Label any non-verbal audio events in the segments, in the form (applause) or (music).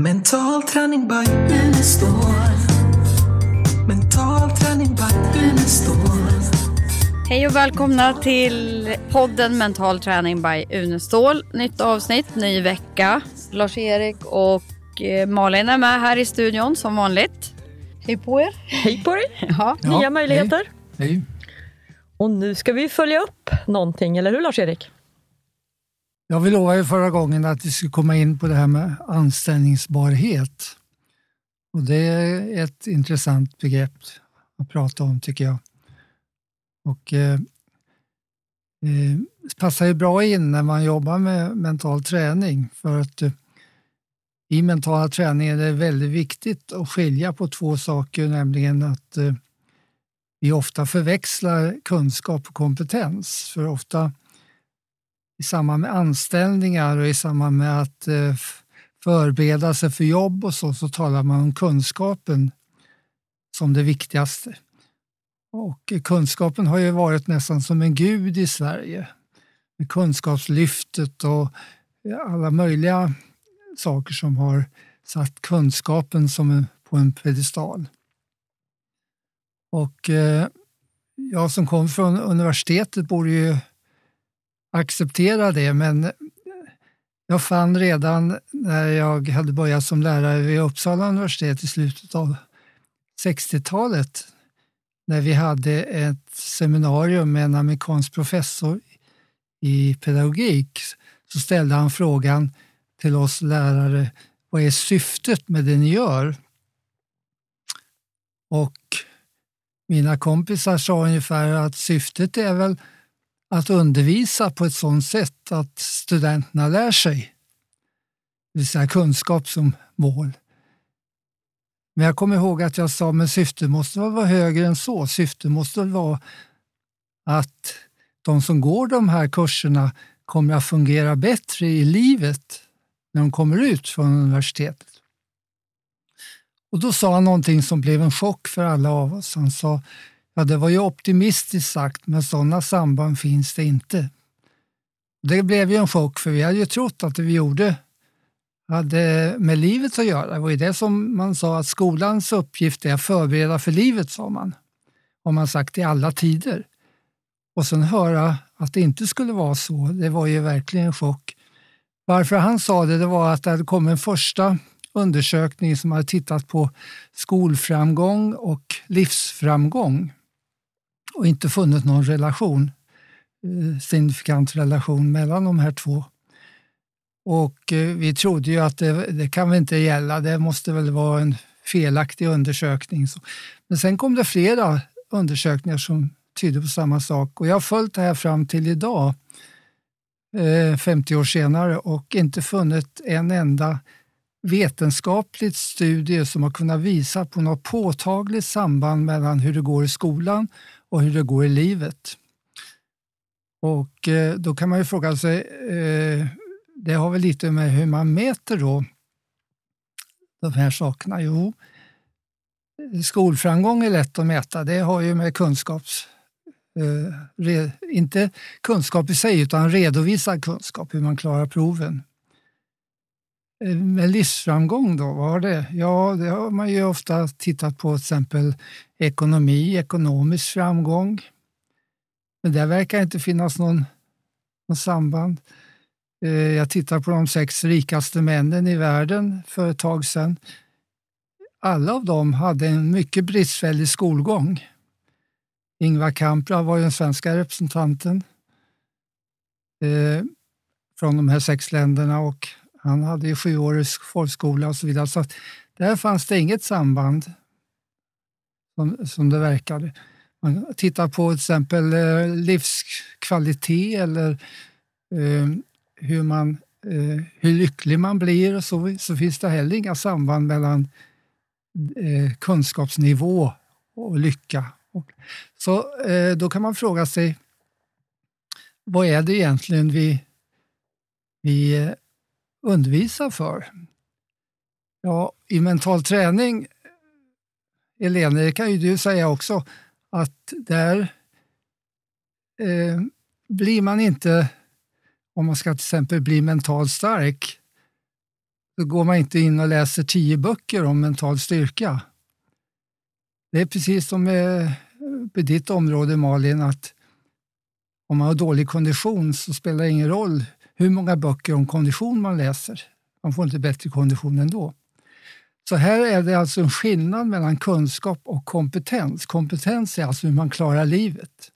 Mental träning by Unestål. Mental träning by Unestål. Hej och välkomna till podden Mental träning by Unestål. Nytt avsnitt, ny vecka. Lars-Erik och eh, Malin är med här i studion som vanligt. Hej på er. Hej på dig! (laughs) Ja. Nya Ja, möjligheter. Hej. Och nu ska vi följa upp någonting, eller hur Lars-Erik? Jag vi lovade ju förra gången att vi skulle komma in på det här med anställningsbarhet. Och det är ett intressant begrepp att prata om tycker jag. Och eh, eh, det passar ju bra in när man jobbar med mental träning för att eh, i mentala träning är det väldigt viktigt att skilja på två saker, nämligen att eh, vi ofta förväxlar kunskap och kompetens. För ofta i samband med anställningar och i samband med att eh, förbereda sig för jobb och så, så talar man om kunskapen som det viktigaste. Och kunskapen har ju varit nästan som en gud i Sverige. Med kunskapslyftet och eh, alla möjliga saker som har satt kunskapen som en, på en pedestal. Och eh, jag som kom från universitetet borde ju acceptera det, men jag fann redan när jag hade börjat som lärare vid Uppsala universitet i slutet av 60-talet, när vi hade ett seminarium med en amerikansk professor i pedagogik, så ställde han frågan till oss lärare, vad är syftet med det ni gör? Och mina kompisar sa ungefär att syftet är väl att undervisa på ett sådant sätt att studenterna lär sig. Det vill säga kunskap som mål. Men jag kommer ihåg att jag sa, men syftet måste vara högre än så. Syftet måste vara att de som går de här kurserna kommer att fungera bättre i livet när de kommer ut från universitetet. Och då sa han någonting som blev en chock för alla av oss. Han sa, ja det var ju optimistiskt sagt, men sådana samband finns det inte. Det blev ju en chock, för vi hade ju trott att det vi gjorde hade med livet att göra. Det var ju det som man sa att skolans uppgift är att förbereda för livet, sa man. Har man sagt i alla tider. Och sen höra att det inte skulle vara så, det var ju verkligen en chock. Varför han sa det, det var att det hade kommit en första undersökning som hade tittat på skolframgång och livsframgång och inte funnit någon relation, eh, signifikant relation mellan de här två. Och eh, vi trodde ju att det, det kan väl inte gälla, det måste väl vara en felaktig undersökning. Så- Men sen kom det flera undersökningar som tydde på samma sak och jag har följt det här fram till idag, eh, 50 år senare och inte funnit en enda vetenskapligt studie som har kunnat visa på något påtagligt samband mellan hur det går i skolan och hur det går i livet. Och eh, då kan man ju fråga sig, eh, det har väl lite med hur man mäter då de här sakerna? Jo, skolframgång är lätt att mäta. Det har ju med kunskaps... Eh, inte kunskap i sig, utan redovisad kunskap, hur man klarar proven. Eh, med livsframgång då, vad har det? Ja, det har man ju ofta tittat på till exempel ekonomi, ekonomisk framgång. Men där verkar inte finnas någon, någon samband. Eh, jag tittar på de sex rikaste männen i världen för ett tag sedan. Alla av dem hade en mycket bristfällig skolgång. Ingvar Kamprad var ju den svenska representanten eh, från de här sex länderna och han hade ju sjuårig folkskola och så vidare. Så där fanns det inget samband som, som det verkade. Man tittar på till exempel eh, livskvalitet eller eh, hur, man, eh, hur lycklig man blir och så, så finns det heller inga samband mellan eh, kunskapsnivå och lycka. Och, så eh, då kan man fråga sig, vad är det egentligen vi, vi eh, undervisa för? Ja, i mental träning, Elene, det kan ju du säga också, att där eh, blir man inte, om man ska till exempel bli mentalt stark, då går man inte in och läser tio böcker om mental styrka. Det är precis som med, på ditt område Malin, att om man har dålig kondition så spelar det ingen roll hur många böcker om kondition man läser. Man får inte bättre kondition ändå. Så här är det alltså en skillnad mellan kunskap och kompetens. Kompetens är alltså hur man klarar livet.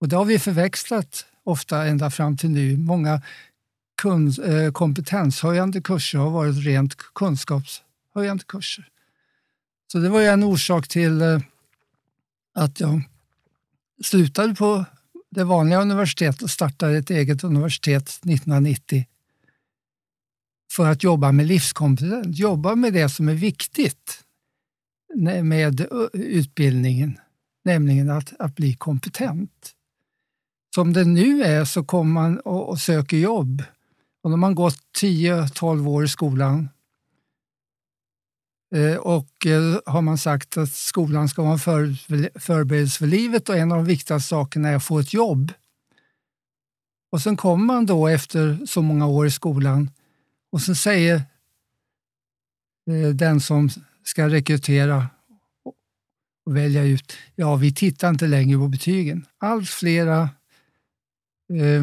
Och det har vi förväxlat ofta ända fram till nu. Många eh, kompetenshöjande kurser har varit rent kunskapshöjande kurser. Så det var en orsak till eh, att jag slutade på det vanliga universitetet och startade ett eget universitet 1990 för att jobba med livskompetens, jobba med det som är viktigt med eh, utbildningen, nämligen att, att bli kompetent. Som det nu är så kommer man och, och söker jobb och då har man gått 10-12 år i skolan Eh, och eh, har man sagt att skolan ska vara en förberedelse för livet och en av de viktigaste sakerna är att få ett jobb. Och sen kommer man då efter så många år i skolan och så säger eh, den som ska rekrytera och välja ut, ja vi tittar inte längre på betygen. Allt flera eh,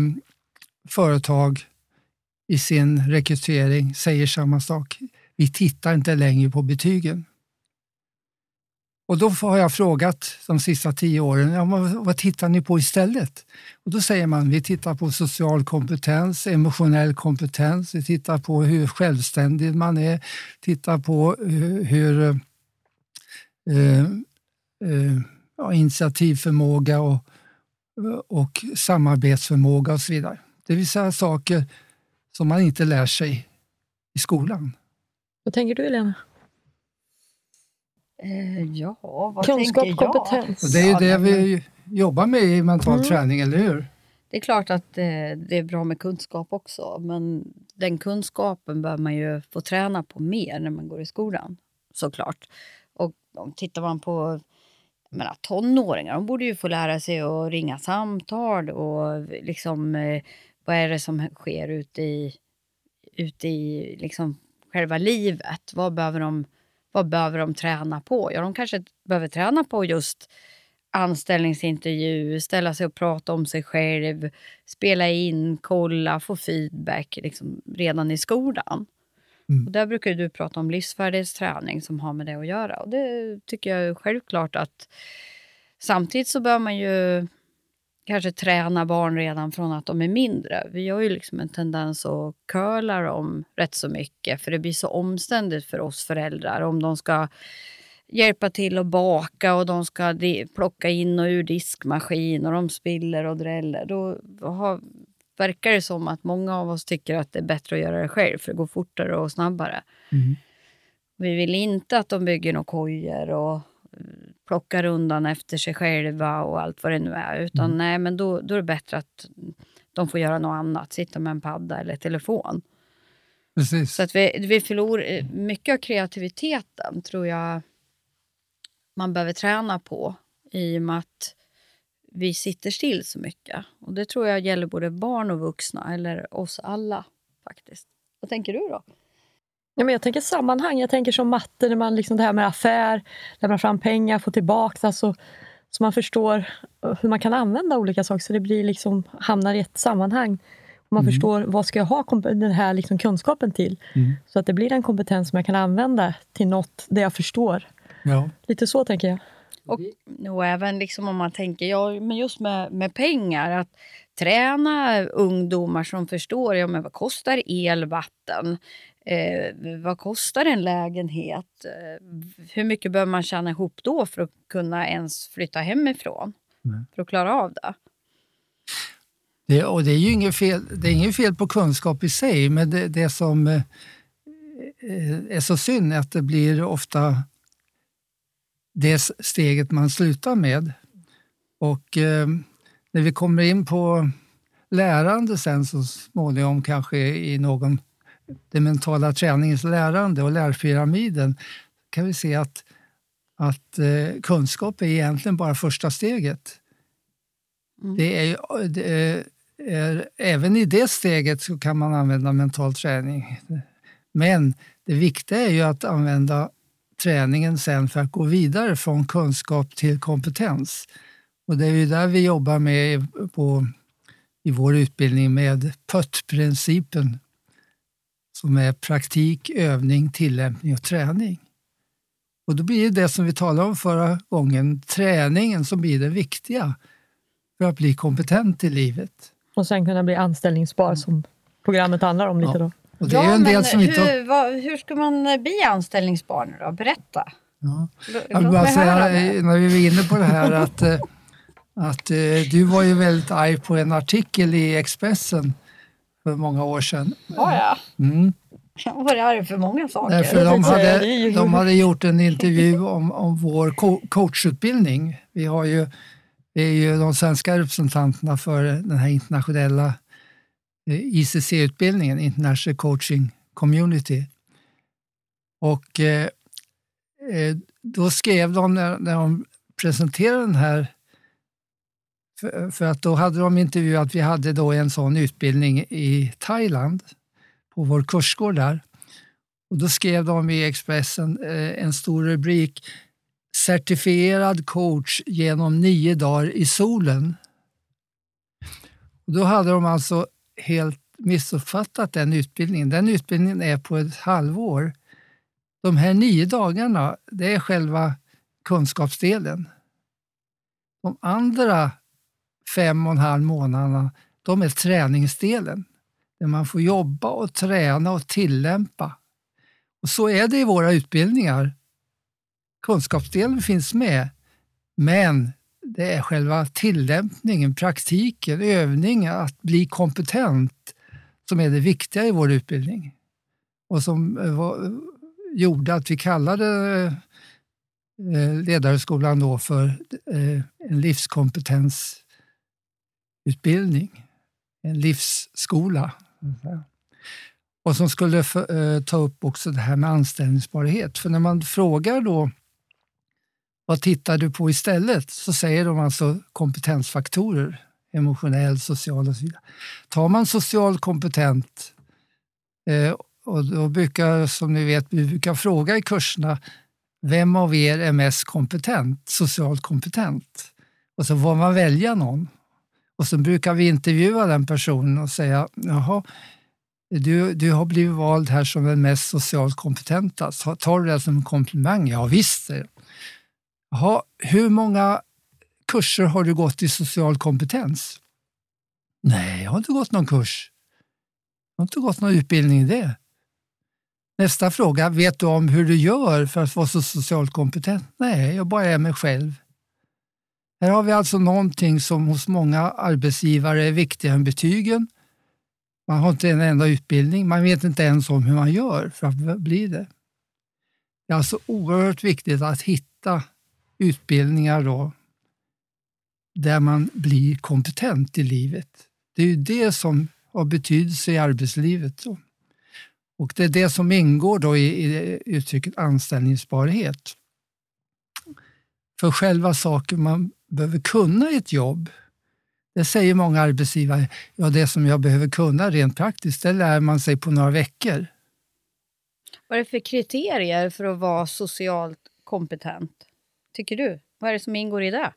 företag i sin rekrytering säger samma sak. Vi tittar inte längre på betygen. Och då har jag frågat de sista tio åren, ja, vad tittar ni på istället? Och då säger man, vi tittar på social kompetens, emotionell kompetens, vi tittar på hur självständig man är, tittar på hur, hur eh, eh, ja, initiativförmåga och, och samarbetsförmåga och så vidare. Det vill säga saker som man inte lär sig i skolan. Vad tänker du, Helena? Eh, ja, vad Kunskap, tänker jag? kompetens. Och det är ju det vi jobbar med i mental mm. träning, eller hur? Det är klart att eh, det är bra med kunskap också, men den kunskapen bör man ju få träna på mer när man går i skolan, såklart. Och om tittar man på menar, tonåringar, de borde ju få lära sig att ringa samtal och liksom eh, vad är det som sker ute i, ute i liksom själva livet? Vad behöver de vad behöver de träna på? Ja, de kanske behöver träna på just anställningsintervju, ställa sig och prata om sig själv, spela in, kolla, få feedback liksom, redan i skolan. Mm. Och där brukar du prata om livsfärdighetsträning som har med det att göra. Och det tycker jag är självklart att samtidigt så bör man ju kanske träna barn redan från att de är mindre. Vi har ju liksom en tendens att curla dem rätt så mycket för det blir så omständigt för oss föräldrar om de ska hjälpa till att baka och de ska plocka in och ur diskmaskin och de spiller och dräller. Då har, verkar det som att många av oss tycker att det är bättre att göra det själv för det går fortare och snabbare. Mm. Vi vill inte att de bygger några kojor och plockar undan efter sig själva och allt vad det nu är. Utan mm. nej, men då, då är det bättre att de får göra något annat, sitta med en padda eller telefon. Precis. Så att vi, vi förlorar mycket av kreativiteten tror jag man behöver träna på i och med att vi sitter still så mycket. Och Det tror jag gäller både barn och vuxna, eller oss alla faktiskt. Vad tänker du då? Ja, men jag tänker sammanhang. Jag tänker som matte, när man liksom det här med affär, lämna fram pengar, få tillbaka. Alltså, så man förstår hur man kan använda olika saker så det blir liksom, hamnar i ett sammanhang. Och man mm. förstår vad ska jag ha den här liksom kunskapen till. Mm. Så att det blir en kompetens som jag kan använda till något det jag förstår. Ja. Lite så tänker jag. Och, och även liksom om man tänker, ja, men just med, med pengar, att träna ungdomar som förstår ja, men vad kostar el, vatten, Eh, vad kostar en lägenhet? Eh, hur mycket behöver man tjäna ihop då för att kunna ens flytta hemifrån? Mm. För att klara av det? Det, och det är ju inget fel, det är inget fel på kunskap i sig, men det, det som eh, är så synd är att det blir ofta det steget man slutar med. Och eh, när vi kommer in på lärande sen så småningom, kanske i någon den mentala träningens lärande och lärpyramiden kan vi se att, att eh, kunskap är egentligen bara första steget. Mm. Det är, det är, även i det steget så kan man använda mental träning. Men det viktiga är ju att använda träningen sen för att gå vidare från kunskap till kompetens. Och det är ju där vi jobbar med på, i vår utbildning med PÖT-principen som är praktik, övning, tillämpning och träning. Och då blir det det som vi talade om förra gången, träningen som blir det viktiga för att bli kompetent i livet. Och sen kunna bli anställningsbar som programmet handlar om lite Ja. då. Och det är ju en del som hur, inte... vad, hur ska man bli anställningsbar nu då? Berätta. Ja. Jag vill bara säga, när vi var inne på det här (laughs) att, eh, att eh, du var ju väldigt arg på en artikel i Expressen för många år sedan. Ja, ja. Mm. Jag var arg för många saker. Därför de tänkte säga, hade, det är de hade gjort en intervju om, om vår co- coachutbildning. Vi har ju, är ju de svenska representanterna för den här internationella eh, ICC-utbildningen, International Coaching Community. Och eh, eh, då skrev de när, när de presenterade den här för, för att då hade de intervjuat, vi hade då en sån utbildning i Thailand på vår kursgård där. Och då skrev de i Expressen eh, en stor rubrik Certifierad coach genom nio dagar i solen. Och då hade de alltså helt missuppfattat den utbildningen. Den utbildningen är på ett halvår. De här nio dagarna, det är själva kunskapsdelen. De andra fem och en halv månaderna, de är träningsdelen. Där man får jobba och träna och tillämpa. Och så är det i våra utbildningar. Kunskapsdelen finns med, men det är själva tillämpningen, praktiken, övningen, att bli kompetent som är det viktiga i vår utbildning. Och som eh, var, gjorde att vi kallade eh, ledarskolan då för eh, en livskompetens livskompetensutbildning, en livsskola. Och som skulle för, eh, ta upp också det här med anställningsbarhet. För när man frågar då vad tittar du på istället? Så säger de alltså kompetensfaktorer, emotionell, social och så vidare. Tar man social kompetent eh, och då brukar, som ni vet, vi brukar fråga i kurserna vem av er är mest kompetent, socialt kompetent? Och så får man välja någon. Och så brukar vi intervjua den personen och säga, jaha, du, du har blivit vald här som den mest socialt kompetenta. Tar du det som en komplimang? Ja, visst. Jaha, hur många kurser har du gått i social kompetens? Nej, jag har inte gått någon kurs. Jag har inte gått någon utbildning i det. Nästa fråga, vet du om hur du gör för att vara så socialt kompetent? Nej, jag bara är mig själv. Här har vi alltså någonting som hos många arbetsgivare är viktigare än betygen. Man har inte en enda utbildning, man vet inte ens om hur man gör för att bli det. Det är alltså oerhört viktigt att hitta utbildningar då, där man blir kompetent i livet. Det är ju det som har betydelse i arbetslivet. Då. Och det är det som ingår då i, i uttrycket anställningsbarhet. För själva saken man behöver kunna i ett jobb, det säger många arbetsgivare, ja det som jag behöver kunna rent praktiskt, det lär man sig på några veckor. Vad är det för kriterier för att vara socialt kompetent? Tycker du? Vad är det som ingår i det?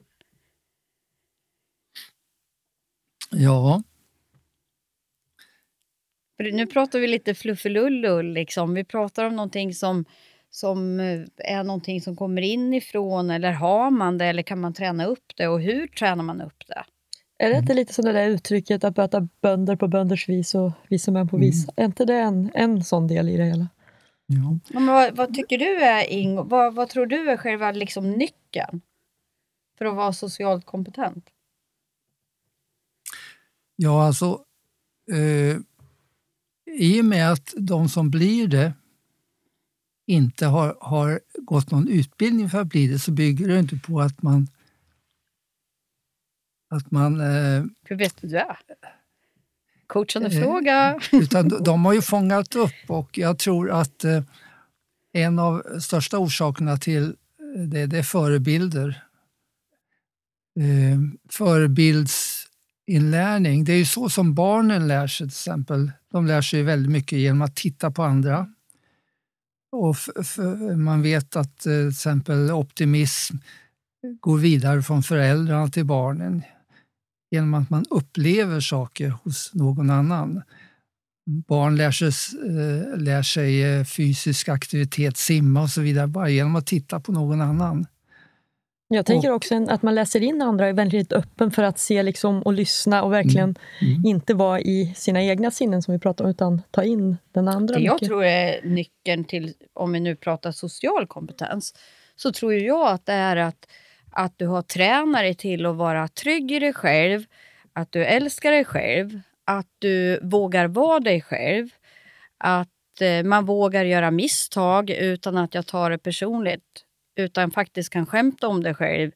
Ja, nu pratar vi lite fluffelullull, liksom. Vi pratar om någonting som, som eh, är någonting som kommer inifrån, eller har man det, eller kan man träna upp det, och hur tränar man upp det? Är det inte lite som det där uttrycket att möta bönder på bönders vis och visa män på visa? Är inte det en, en sån del i det hela? ja. Ja, men vad, vad tycker du är, Ingo, vad, vad tror du är själva liksom, nyckeln för att vara socialt kompetent? ja alltså eh, i och med att de som blir det inte har, har gått någon utbildning för att bli det så bygger det inte på att man att man eh, Hur vet du det? Coachande Eh, fråga. (laughs) Utan de- de har ju fångat upp och jag tror att eh, en av största orsakerna till det, det är förebilder. Eh, förebildsinlärning, det är ju så som barnen lär sig till exempel. De lär sig väldigt mycket genom att titta på andra. Och man vet att eh, till exempel optimism går vidare från föräldrarna till barnen genom att man upplever saker hos någon annan. Barn lär sig, eh, lär sig eh, fysisk aktivitet, simma och så vidare bara genom att titta på någon annan. Jag tänker också att man läser in andra och är väldigt öppen för att se liksom och lyssna och verkligen mm. Mm. inte vara i sina egna sinnen som vi pratar om, utan ta in den andra. Det jag tror är nyckeln till, om vi nu pratar social kompetens, så tror jag att det är att, att du har tränare till att vara trygg i dig själv, att du älskar dig själv, att du vågar vara dig själv, att eh, man vågar göra misstag utan att jag tar det personligt utan faktiskt kan skämta om det själv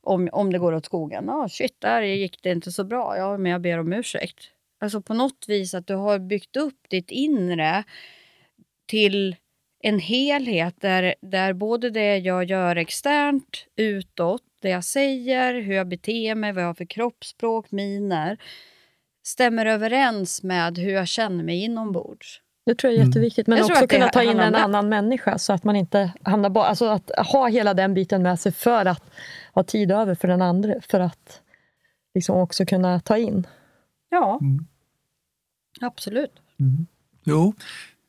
om, om det går åt skogen. Ah, shit, där gick det inte så bra. Ja, men jag ber om ursäkt. Alltså på något vis att du har byggt upp ditt inre till en helhet där, där både det jag gör externt, utåt, det jag säger, hur jag beter mig, vad jag har för kroppsspråk, miner stämmer överens med hur jag känner mig inombords. Det tror jag är mm. jätteviktigt. Men också kunna ta in en annan människa så att man inte hamnar bara... Alltså att ha hela den biten med sig för att ha tid över för den andra. För att liksom också kunna ta in. Ja, mm. absolut. Mm. Jo.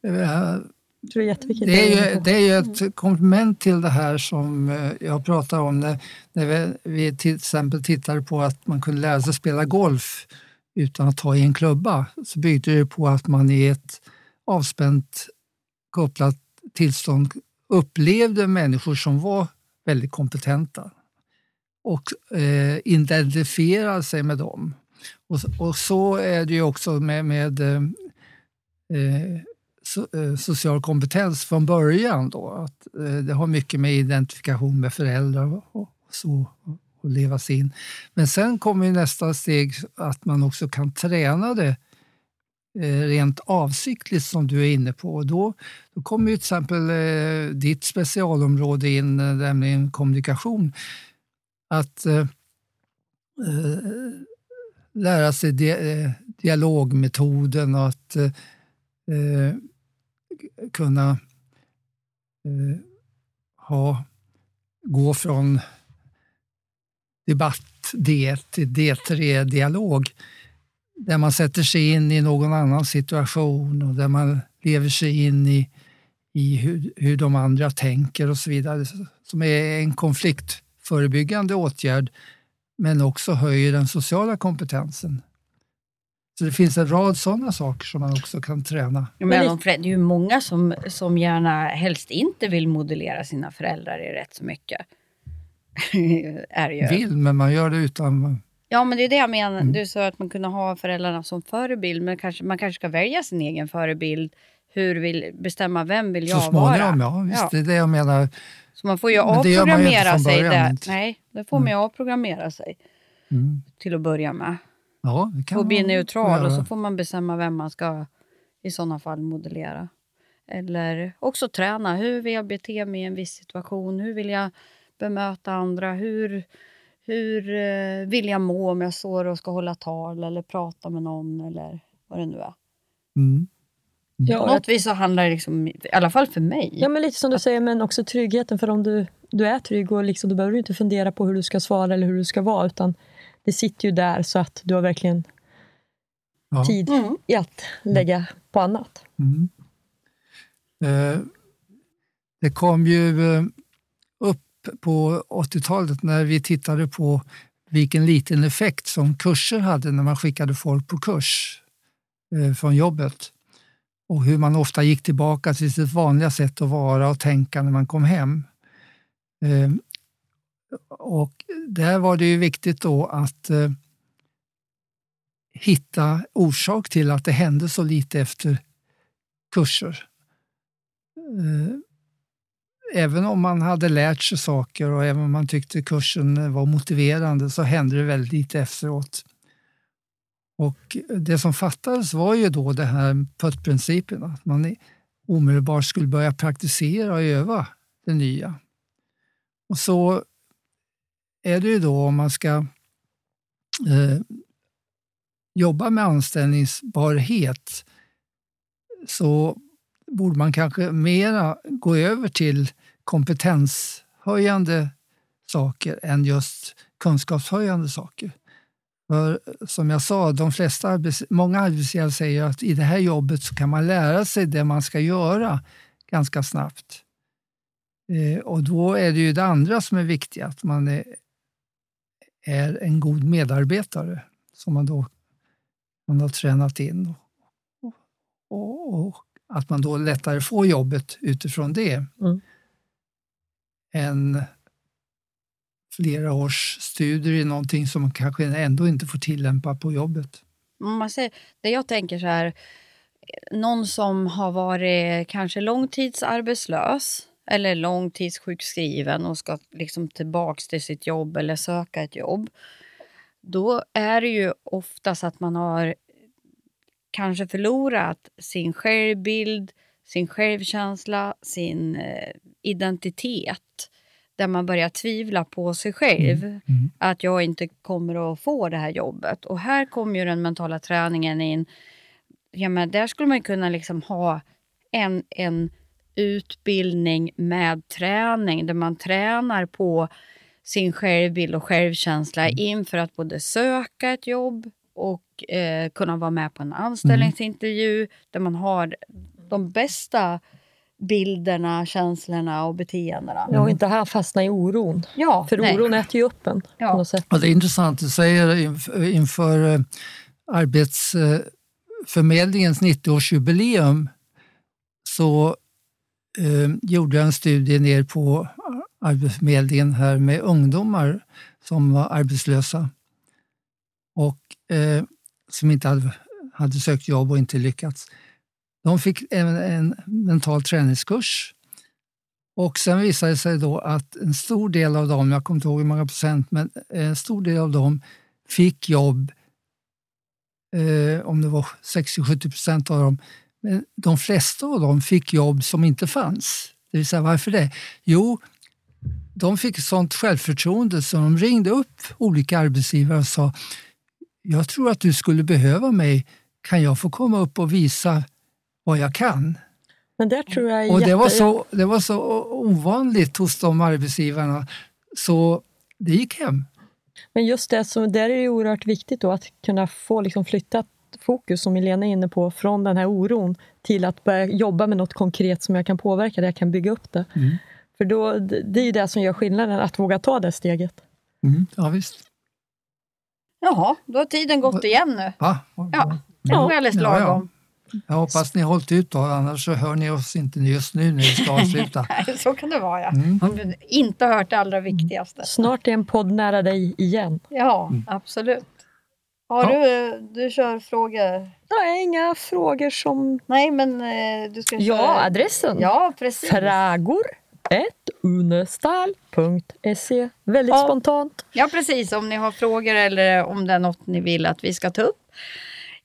Jag tror det är jätteviktigt. Det är, ju, det är ju ett komplement till det här som eh, jag pratar om när, när vi, vi till exempel tittade på att man kunde lära sig spela golf utan att ta i en klubba. Så byggde det på att man i ett avspänt kopplat tillstånd upplevde människor som var väldigt kompetenta och eh, identifierade sig med dem. Och, och, så är det ju också med, med eh, eh so, eh, social kompetens från början. Då, att, eh, det har mycket med identifikation med föräldrar och, och så att leva in. Men sen kommer nästa steg att man också kan träna det Eh, Eh, rent avsiktligt som du är inne på. Då, då kommer ju till exempel eh, ditt specialområde in, eh, nämligen kommunikation. Att eh, lära sig di dialogmetoden och att eh, kunna ha, gå från debatt D till D3-dialog där man sätter sig in i någon annan situation och där man lever sig in i, i hur, hur de andra tänker och så vidare. Som är en konfliktförebyggande åtgärd men också höjer den sociala kompetensen. Så det finns en rad sådana saker som man också kan träna. Ja, men det är ju många som, som gärna helst inte vill modellera sina föräldrar i rätt så mycket. (laughs) är ju. Vill, men man gör det utan Ja, men det är det jag menar. Mm. Du sa att man kunde ha föräldrarna som förebild, men kanske, man kanske ska välja sin egen förebild. Hur vill, bestämma vem vill jag Så småningom, vara? ja. Visst, ja. det är det jag menar. Så man får ju avprogrammera sig. Där. Nej, det får mm. man ju avprogrammera sig mm. till att börja med. Ja, det kan och bli neutral och så får man bestämma vem man ska i sådana fall modellera. Eller också träna. Hur vill jag bete mig i en viss situation? Hur vill jag bemöta andra? Hur hur eh, vill jag må om jag står och ska hålla tal eller prata med någon eller vad det nu är. Mm. Ja, På något vis så handlar det, liksom, i alla fall för mig. Ja, men lite som du säger, men också tryggheten. För om du, du är trygg, och liksom, då behöver du inte fundera på hur du ska svara eller hur du ska vara. Utan det sitter ju där så att du har verkligen ja. tid mm. i att lägga på annat. Mm. Eh, det kom ju eh, på 80-talet när vi tittade på vilken liten effekt som kurser hade när man skickade folk på kurs eh, från jobbet och hur man ofta gick tillbaka till sitt vanliga sätt att vara och tänka när man kom hem. Eh, och där var det ju viktigt då att eh, hitta orsak till att det hände så lite efter kurser även om man hade lärt sig saker och även om man tyckte kursen var motiverande så hände det väldigt lite efteråt. Och det som fattades var ju då det här puttprincipen, att man omedelbart skulle börja praktisera och öva det nya. Och så är det ju då om man ska eh, jobba med anställningsbarhet så borde man kanske mera gå över till kompetenshöjande saker än just kunskapshöjande saker. För som jag sa, de flesta arbets, många arbetsgivare säger att i det här jobbet så kan man lära sig det man ska göra ganska snabbt. Eh, och då är det ju det andra som är viktigt, att man är, är en god medarbetare som man då man har tränat in. Och, och, och, att man då lättare får jobbet utifrån det. Mm. Än flera års studier i någonting som man kanske ändå inte får tillämpa på jobbet. Man säger, det jag tänker så här, någon som har varit kanske långtidsarbetslös eller långtidssjukskriven och ska liksom tillbaks till sitt jobb eller söka ett jobb. Då är det ju oftast att man har kanske förlorat sin självbild, sin självkänsla, sin eh, identitet. Där man börjar tvivla på sig själv. Mm. Att jag inte kommer att få det här jobbet. Och här kommer ju den mentala träningen in. Ja, men där skulle man kunna liksom ha en, en utbildning med träning där man tränar på sin självbild och självkänsla Mm. inför att både söka ett jobb och eh, kunna vara med på en anställningsintervju där man har de bästa bilderna, känslorna och beteendena. Ja, och inte här fastna i oron. Ja, För nej. oron äter ju upp en Ja. på något sätt. Och det är intressant du säger inf- inför eh, Arbetsförmedlingens 90-årsjubileum så eh, gjorde jag en studie ner på Arbetsförmedlingen här med ungdomar som var arbetslösa och eh, som inte hade, hade sökt jobb och inte lyckats. De fick även en mental träningskurs och sen visade det sig då att en stor del av dem, jag kommer inte ihåg hur många procent, men eh, en stor del av dem fick jobb, eh, om det var 60-70 procent av dem. Men de flesta av dem fick jobb som inte fanns. Det vill säga varför det? Jo, de fick sånt självförtroende så de ringde upp olika arbetsgivare och sa jag tror att du skulle behöva mig. Kan jag få komma upp och visa vad jag kan? Men där tror jag Och det var, så, det var så ovanligt hos de arbetsgivarna så det gick hem. Men just det, så där är det ju oerhört viktigt då att kunna få liksom flytta fokus, som Helena är inne på, från den här oron till att börja jobba med något konkret som jag kan påverka, där jag kan bygga upp det. Mm. För då, det det är ju det som gör skillnaden, att våga ta det steget. Mm, ja, visst. Jaha, då har tiden gått igen nu. Va? Ja, kanske alldeles Ja, ja. lagom. Jag hoppas ni har hållit ut då, annars så hör ni oss inte just nu när vi ska avsluta. (laughs) Så kan det vara ja. Mm. Om du inte hört det allra viktigaste. Snart är en podd nära dig igen. Ja, absolut. Har Ja. du, du kör frågor? Nej, inga frågor som... Nej, men eh, du ska Ja, köra... adressen. Ja, precis. Fragor unestal.se. Väldigt Ja. spontant. Ja, precis. Om ni har frågor eller om det är något ni vill att vi ska ta upp.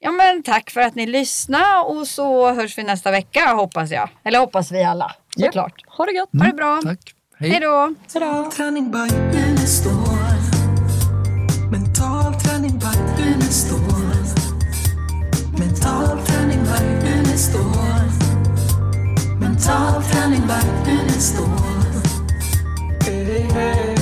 Ja, men tack för att ni lyssnade och så hörs vi nästa vecka hoppas jag. Eller hoppas vi alla såklart. Ja. Ha det gott. Mm. Ha det mm, bra. Tack. Hej. Då. Mental träning, vagnen är stor. Hey, hey.